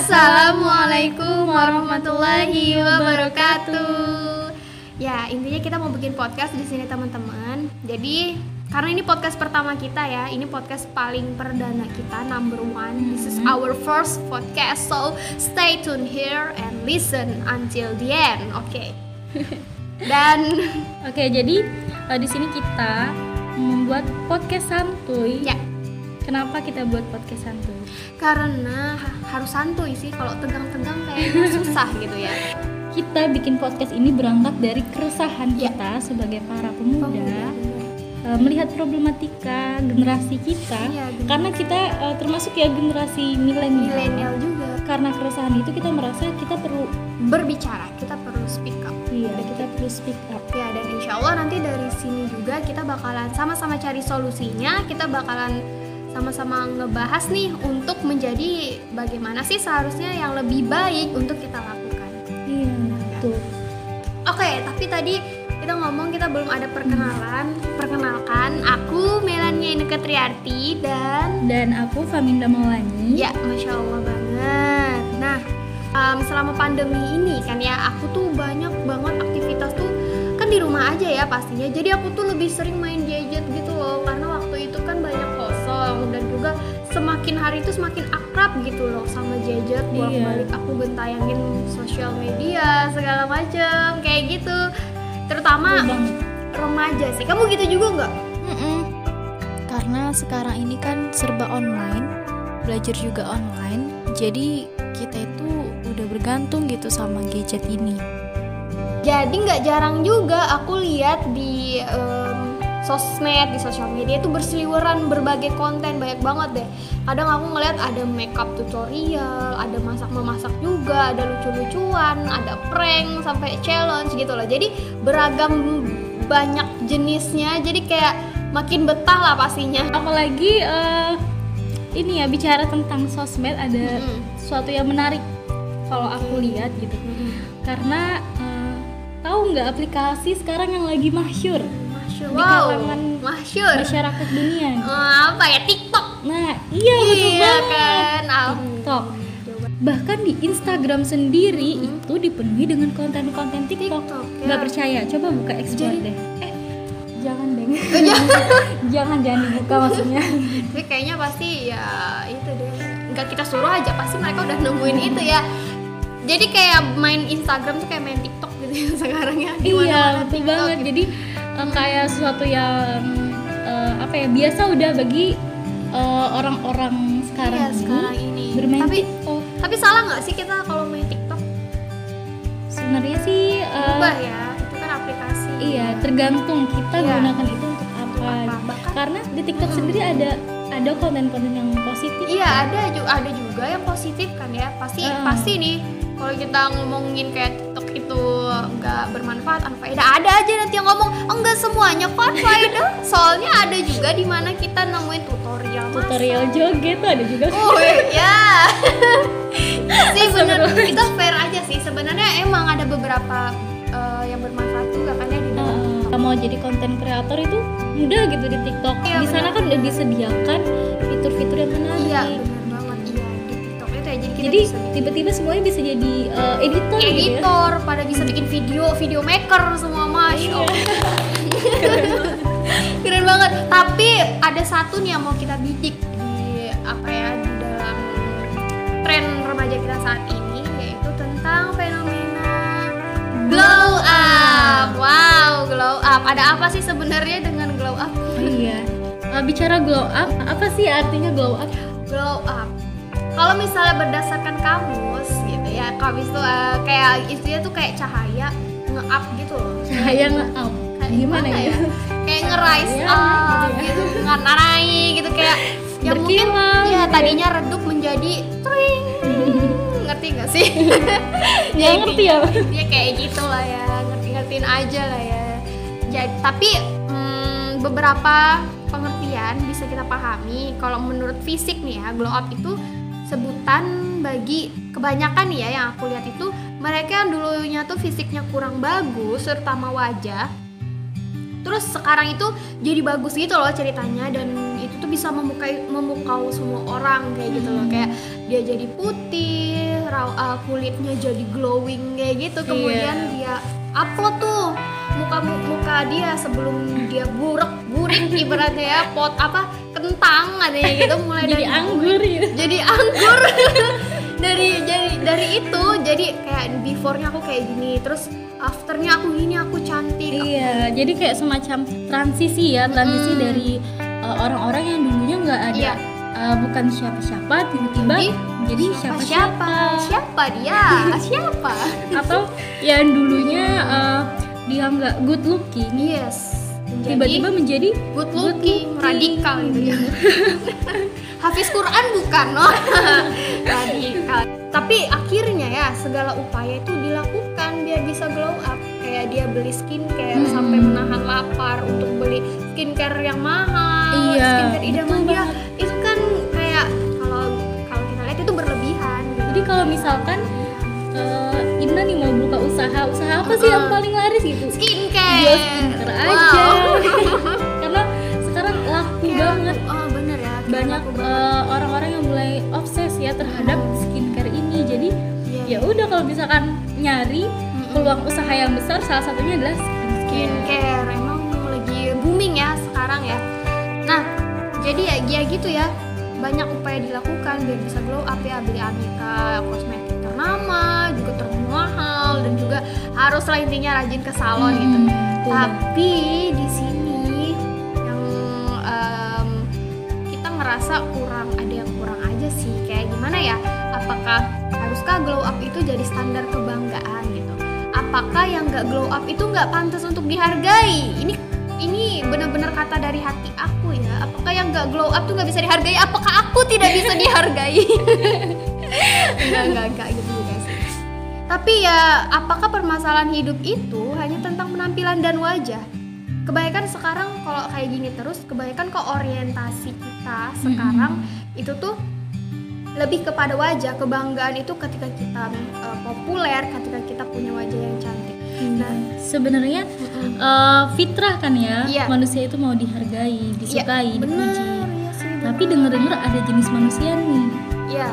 Assalamualaikum warahmatullahi wabarakatuh. Ya intinya kita mau bikin podcast di sini teman-teman. Jadi karena ini podcast pertama kita ya, ini podcast paling perdana kita number one. This is our first podcast, so stay tune here and listen until the end. Oke. Dan Oke, jadi eh, di sini kita membuat podcast santuy. ya Kenapa kita buat podcast santuy? karena ha- harus santuy sih. Kalau tegang-tegang kayaknya susah gitu ya. Kita bikin podcast ini berangkat dari keresahan Ya. kita sebagai para pemuda Pemuda. eh, melihat problematika generasi kita. Generasi. Karena kita eh, termasuk ya generasi milenial. Milenial juga. Karena keresahan itu kita merasa kita perlu Berbicara, kita perlu speak up. iya, kita perlu speak up. Ya dan insya Allah nanti dari sini juga kita bakalan sama-sama cari solusinya Kita bakalan sama-sama ngebahas nih untuk menjadi bagaimana sih seharusnya yang lebih baik untuk kita lakukan Iya, betul. Oke tapi tadi kita ngomong kita belum ada perkenalan Perkenalkan aku Melania Ineke Triarti dan Dan aku Faminda Maulani. Ya Masya Allah banget Nah em, selama pandemi ini kan ya aku tuh banyak banget aktivitas tuh kan di rumah aja ya pastinya jadi aku tuh lebih sering main gadget gitu loh karena waktu itu kosong dan juga semakin hari itu semakin akrab gitu loh sama gadget bolak balik aku bentayangin sosial media segala macem kayak gitu terutama banget. remaja sih kamu gitu juga nggak. Karena sekarang ini kan serba online, belajar juga online, jadi kita itu udah bergantung gitu sama gadget ini. Jadi nggak jarang juga aku lihat di em, sosmed, di sosial media itu berseliweran berbagai konten banyak banget deh. Kadang aku ngeliat ada makeup tutorial, ada masak memasak juga, ada lucu-lucuan, ada prank sampai challenge gitu loh. Jadi beragam banyak jenisnya. Jadi kayak makin betah lah pastinya. apalagi eh, ini ya bicara tentang sosmed ada Mm-mm. sesuatu yang menarik kalau aku lihat gitu karena eh, tahu nggak aplikasi sekarang yang lagi masyur Masya Di wow, kalangan masyur. masyarakat dunia Eh, apa ya TikTok? nah iya betul Iya banget. kan. TikTok. Bahkan di Instagram sendiri itu dipenuhi dengan konten-konten TikTok. TikTok, ya. nggak percaya? Coba buka explore Jadi- deh. Eh jangan deh jangan. Jangan dibuka maksudnya. Tapi kayaknya pasti ya itu deh. Nggak kita suruh aja pasti mereka udah nemuin itu ya. Jadi kayak main Instagram tuh kayak main TikTok gitu ya sekarang ya. Di iya betul TikTok banget. gitu. jadi eh, kayak sesuatu yang eh, apa ya biasa udah bagi eh, orang-orang sekarang, Iya, ini sekarang ini. bermain tapi TikTok. tapi salah nggak sih kita kalau main TikTok? Sebenarnya sih eh, ubah ya itu kan aplikasi. iya tergantung kita Iya. gunakan itu untuk apa, apa? Bahkan- karena di TikTok sendiri ada ada konten-konten yang positif. Iya ada juga ada juga yang positif kan ya. Pasti Heeh. pasti nih kalau kita ngomongin kayak TikTok itu nggak bermanfaat unfaedah ada aja nanti yang ngomong enggak semuanya kok unfaedah soalnya ada juga di mana kita nemuin tutorial masak. tutorial joget tuh ada juga Oh ya. sih bener kita fair aja sih sebenarnya emang ada beberapa eh, yang bermanfaat juga kan ya di dalam TikTok. mau jadi konten kreator itu mudah gitu di TikTok. Iya, di sana benar. kan udah disediakan fitur-fitur yang menarik. Iya iya jadi tiba-tiba semuanya bisa jadi eh, editor gitu ya. editor pada bisa bikin video video maker semua masya Iya. Allah keren banget tapi ada satu nih yang mau kita bidik di apa ya di dalam tren remaja kita saat ini yaitu tentang fenomena glow up wow glow up ada apa sih sebenarnya dengan glow up Oh, iya. Eh, bicara glow up, apa sih artinya glow up? glow up kalau misalnya berdasarkan kamus gitu ya kamus tuh eh, kayak istilahnya tuh kayak cahaya nge-up gitu loh Cahaya nge-up. Kayak Gimana ya? kayak nge-rise Iya, up gitu gitu nggak naik gitu kayak yang mungkin ya gitu. tadinya redup menjadi tring ngerti nggak sih Nggak ngerti ya? ya kayak gitu lah ya ngerti-ngertiin aja lah ya jadi tapi mm, beberapa pengertian bisa kita pahami kalau menurut fisik nih ya glow up itu sebutan bagi kebanyakan ya yang aku lihat itu mereka yang dulunya tuh fisiknya kurang bagus terutama wajah terus sekarang itu jadi bagus gitu loh ceritanya dan itu tuh bisa memukai memukau semua orang kayak gitu loh. Kayak dia jadi putih raw, uh, kulitnya jadi glowing kayak gitu. Kemudian Iya. dia upload tuh muka muka dia sebelum dia burek burik ibaratnya ya pot apa kentang adanya gitu mulai jadi dari anggur gitu. Jadi anggur. Dari jadi dari itu jadi kayak before-nya aku kayak gini terus afternya aku gini aku cantik. Aku- iya jadi kayak semacam transisi ya transisi Mm. dari uh, orang-orang yang dulunya nggak ada Iya. uh, bukan siapa-siapa tiba-tiba Jadi, jadi siapa siapa-siapa. Siapa dia? Siapa? Atau yang dulunya uh, dia nggak good looking. Yes tiba-tiba menjadi good looking, looking. radikal gitu ya Hafiz Quran bukan no? Radikal. Tapi akhirnya ya segala upaya itu dilakukan. Biar bisa glow up. Kayak dia beli skincare Hmm. sampai menahan lapar untuk beli skincare yang mahal Iya, skincare idaman dia. itu kan kayak kalau kalau kita lihat itu berlebihan gitu. jadi kalau misalkan uh, Inna nih mau buka usaha usaha apa sih yang paling laris gitu skincare. Jual skincare Wow. aja banget. Oh bener ya. Banyak uh, orang-orang yang mulai obses ya terhadap skincare ini. Jadi Iya. ya udah kalau misalkan nyari Mm-mm. peluang usaha yang besar salah satunya adalah skincare. Skincare. Emang lagi booming ya sekarang ya. Nah jadi ya ya gitu ya. Banyak upaya dilakukan biar bisa glow up ya. Beli aneka kosmetik ternama juga termahal dan juga harus lah intinya rajin ke salon gitu. Hmm, betul. tapi di sini ngerasa kurang ada yang kurang aja sih. Kayak gimana ya? Apakah haruskah glow up itu jadi standar kebanggaan gitu? Apakah yang nggak glow up itu nggak pantas untuk dihargai? Ini ini benar-benar kata dari hati aku ya. Apakah yang nggak glow up tuh nggak bisa dihargai? Apakah aku tidak bisa dihargai? Enggak enggak enggak gitu juga sih. Tapi ya apakah permasalahan hidup itu hanya tentang penampilan dan wajah kebanyakan sekarang kalau kayak gini terus kebanyakan ke orientasi kita sekarang itu tuh lebih kepada wajah kebanggaan itu ketika kita uh, populer ketika kita punya wajah yang cantik. Nah sebenarnya mm-mm. uh, fitrah kan ya Iya. manusia itu mau dihargai disukai bener dipuji. ya sih tapi denger-denger ada jenis manusia nih. Ya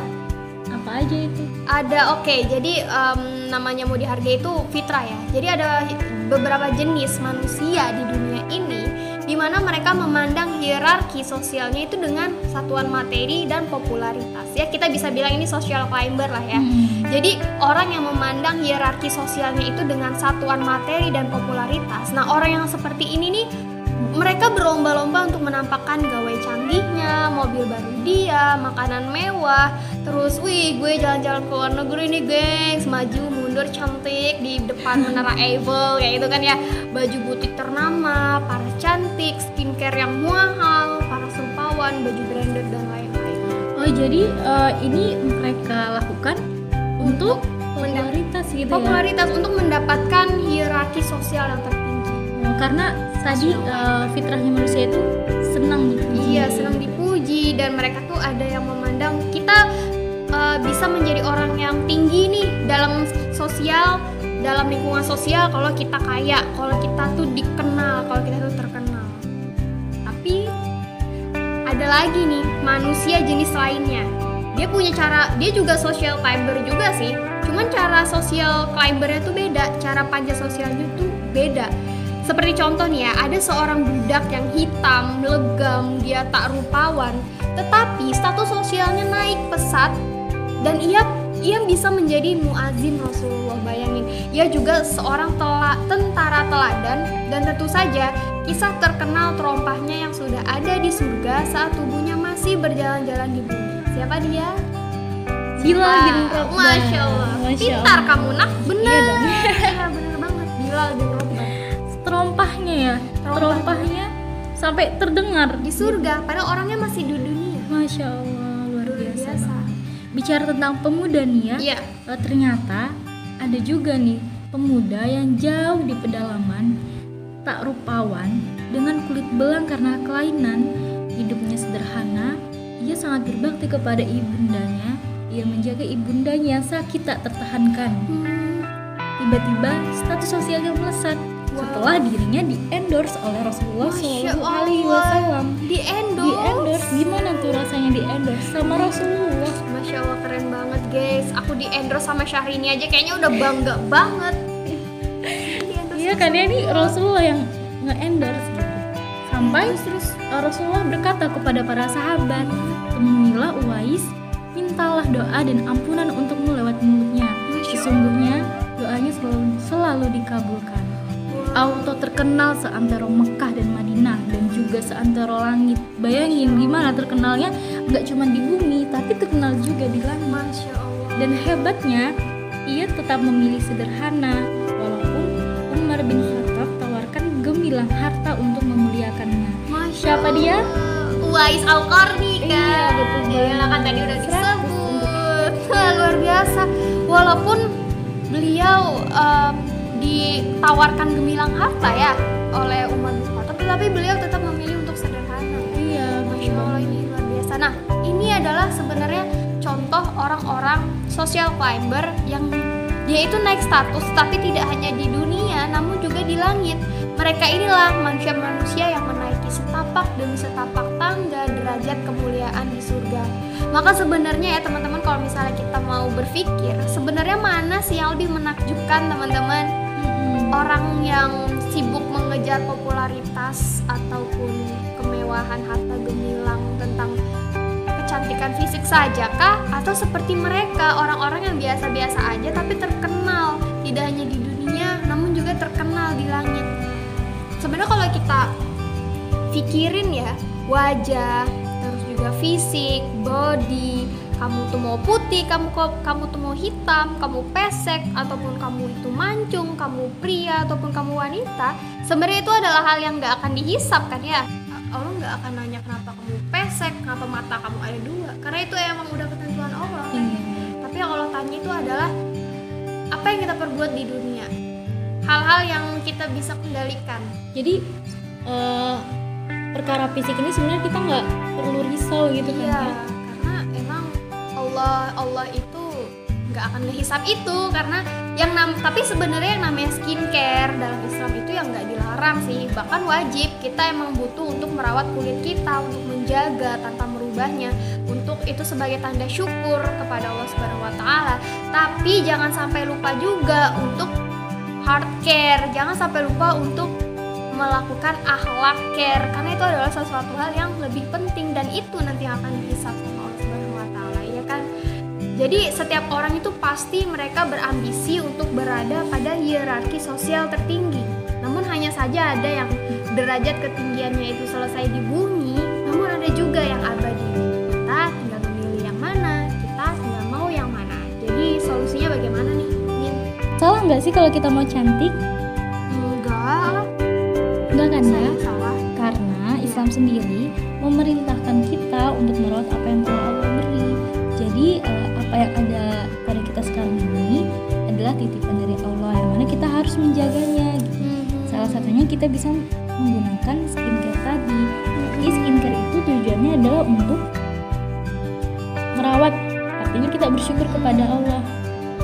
apa aja itu? Ada oke jadi em, namanya mau dihargai itu fitrah ya. Jadi ada beberapa jenis manusia di dunia ini di mana mereka memandang hierarki sosialnya itu dengan satuan materi dan popularitas. Ya kita bisa bilang ini social climber lah ya. Hmm. jadi orang yang memandang hierarki sosialnya itu dengan satuan materi dan popularitas. Nah orang yang seperti ini nih mereka berlomba-lomba untuk menampakkan gawai canggihnya, mobil baru dia, makanan mewah, terus wih gue jalan-jalan ke luar negeri nih gengs, maju mundur cantik di depan menara Eiffel kayak gitu kan ya, baju butik ternama, para cantik, skincare yang mahal, para rupawan, baju branded dan lain-lain. oh jadi uh, ini mereka lakukan untuk popularitas gitu ya Popularitas untuk mendapatkan hierarki sosial yang tertinggi. Karena tadi uh, fitrahnya manusia itu senang dipuji. Iya, senang dipuji dan mereka tuh ada yang memandang kita uh, bisa menjadi orang yang tinggi nih dalam sosial, dalam lingkungan sosial kalau kita kaya, kalau kita tuh dikenal, kalau kita tuh terkenal. Tapi ada lagi nih manusia jenis lainnya. Dia punya cara, dia juga social climber juga sih. Cuman cara social climbernya tuh beda, cara panjat sosialnya tuh beda. Seperti contoh nih ya, ada seorang budak yang hitam, legam, dia tak rupawan, tetapi status sosialnya naik pesat dan ia ia bisa menjadi muazin Rasulullah. Bayangin, ia juga seorang tela, tentara teladan dan tentu saja kisah terkenal terompahnya yang sudah ada di surga saat tubuhnya masih berjalan-jalan di bumi. Siapa dia? Bilal bin Rabah. Masya Allah. Masya Pintar kamu nak. Iya dong. Iya, bener banget. Bilal bin. Terompahnya ya, Terompahnya. terompahnya sampai terdengar Di surga, padahal orangnya masih di dunia. Masya Allah luar Luar biasa. biasa. banget. Bicara tentang pemuda nih ya, Iya. eh, ternyata ada juga nih pemuda yang jauh di pedalaman, tak rupawan, dengan kulit belang karena kelainan, hidupnya sederhana, ia sangat berbakti kepada ibundanya, ia menjaga ibundanya sakit tak tertahankan. Hmm, Tiba-tiba status sosialnya melesat, setelah dirinya di endorse oleh Rasulullah Alaihi Allah. Wasallam. Di Di endorse. endorse gimana tuh rasanya di endorse sama Rasulullah? Masya Allah keren banget guys. Aku di endorse sama Syahrini aja kayaknya udah bangga banget. Iya kan ya ini Rasulullah yang nge-endorse gitu. Sampai terus terus. uh, Rasulullah berkata kepada para sahabat, temuilah Uwais, mintalah doa dan ampunan untukmu lewat mulutnya. Sesungguhnya doanya selalu, selalu dikabulkan. Auto terkenal seantero Mekah dan Madinah dan juga seantero langit. Bayangin gimana terkenalnya nggak cuma di bumi tapi terkenal juga di langit. Masya Allah. Dan hebatnya, ia tetap memilih sederhana, walaupun Umar bin Khattab tawarkan gemilang harta untuk memuliakannya. Masya Siapa dia? Uwais Al-Qarni kan? Iya, betul Iya, banget. kan tadi udah 100 disebut. Luar biasa. Walaupun beliau em, ditawarkan gemilang harta ya oleh Umar bin Khattab, tetapi beliau tetap memilih untuk sederhana. Iya, Masya Allah ini luar biasa. Nah, ini adalah sebenarnya contoh orang-orang social climber yang dia itu naik status tapi tidak hanya di dunia namun juga di langit. Mereka inilah manusia-manusia yang menaiki setapak demi setapak tangga derajat kemuliaan di surga. Maka sebenarnya ya teman-teman kalau misalnya kita mau berpikir sebenarnya mana sih yang lebih menakjubkan teman-teman? Orang yang sibuk mengejar popularitas ataupun kemewahan harta gemilang tentang kecantikan fisik saja kah atau seperti mereka orang-orang yang biasa-biasa aja tapi terkenal tidak hanya di dunia namun juga terkenal di langit. Sebenarnya kalau kita pikirin ya wajah terus juga fisik body kamu tuh mau putih, kamu kamu tuh mau hitam, kamu pesek ataupun kamu itu mancung, kamu pria ataupun kamu wanita, sebenarnya itu adalah hal yang nggak akan dihisap kan ya. Allah nggak akan nanya kenapa kamu pesek, kenapa mata kamu ada dua, karena itu emang udah ketentuan Allah. kan. Iya. Tapi yang Allah tanya itu adalah apa yang kita perbuat di dunia, hal-hal yang kita bisa kendalikan. Jadi eh, perkara fisik ini sebenarnya kita nggak perlu risau gitu kan Iya, ya. Allah Allah itu nggak akan ngehisap itu karena yang nam tapi sebenarnya yang namanya skincare dalam Islam itu yang nggak dilarang sih. Bahkan wajib kita emang butuh untuk merawat kulit kita untuk menjaga tanpa merubahnya. Untuk itu sebagai tanda syukur kepada Allah Subhanahu Wa Taala. Tapi jangan sampai lupa juga untuk hard care. Jangan sampai lupa untuk melakukan akhlak care karena itu adalah sesuatu hal yang lebih penting dan itu nanti akan dihisap sama Allah Subhanahu Jadi setiap orang itu pasti mereka berambisi untuk berada pada hierarki sosial tertinggi. Namun hanya saja ada yang derajat ketinggiannya itu selesai di bumi, namun ada juga yang abadi. Kita tinggal memilih yang mana, kita tinggal mau yang mana. Jadi solusinya bagaimana nih? Min? Salah nggak sih kalau kita mau cantik? Enggak, Enggak kan ya? saya salah. Karena Islam sendiri memerintahkan kita untuk merawat apa yang telah Allah beri. Jadi eh, apa yang ada pada kita sekarang ini adalah titipan dari Allah yang mana kita harus menjaganya. gitu. Salah satunya kita bisa menggunakan skincare tadi. Jadi skincare itu tujuannya adalah untuk merawat. Artinya kita bersyukur kepada Allah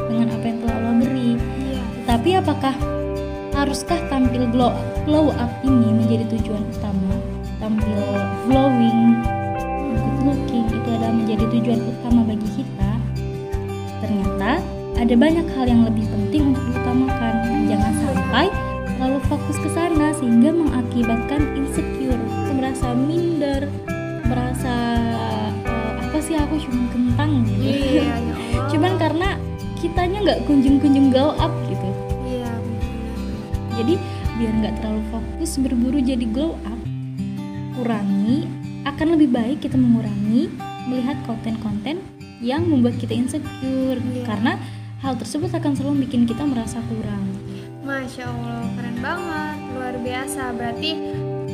dengan apa yang telah Allah beri. Iya. Tapi apakah haruskah tampil glow, glow up ini menjadi tujuan utama? Tampil glowing, looking itu adalah menjadi tujuan utama bagi kita. Ternyata ada banyak hal yang lebih penting untuk diutamakan. Jangan sampai terlalu fokus ke sana sehingga mengakibatkan insecure, merasa minder, merasa eh, apa sih aku cuma kentang gitu. Iya, ya Allah. Cuman karena kitanya nggak kunjung-kunjung glow up gitu Iya, jadi biar nggak terlalu fokus berburu jadi glow up kurangi akan lebih baik kita mengurangi melihat konten-konten yang membuat kita insecure Iya. karena hal tersebut akan selalu bikin kita merasa kurang Masya Allah, keren banget, luar biasa. Berarti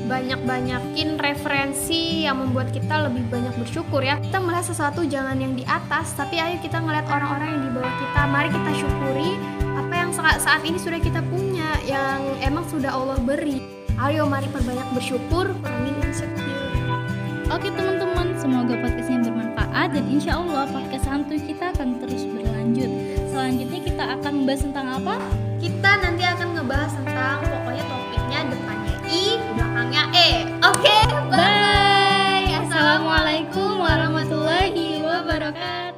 banyak-banyakin referensi yang membuat kita lebih banyak bersyukur ya. Kita melihat sesuatu jangan yang di atas, tapi ayo kita ngeliat orang-orang yang di bawah kita. Mari kita syukuri apa yang saat, saat ini sudah kita punya, yang emang sudah Allah beri. Ayo mari perbanyak bersyukur, kurangin insecure. Oke teman-teman, semoga podcastnya bermanfaat dan insya Allah podcast santuy kita akan terus berlanjut. Selanjutnya kita akan membahas tentang apa? Kita nanti akan ngebahas tentang pokoknya topiknya depannya I, belakangnya E. Oke, okay, bye. bye. Assalamualaikum warahmatullahi wabarakatuh.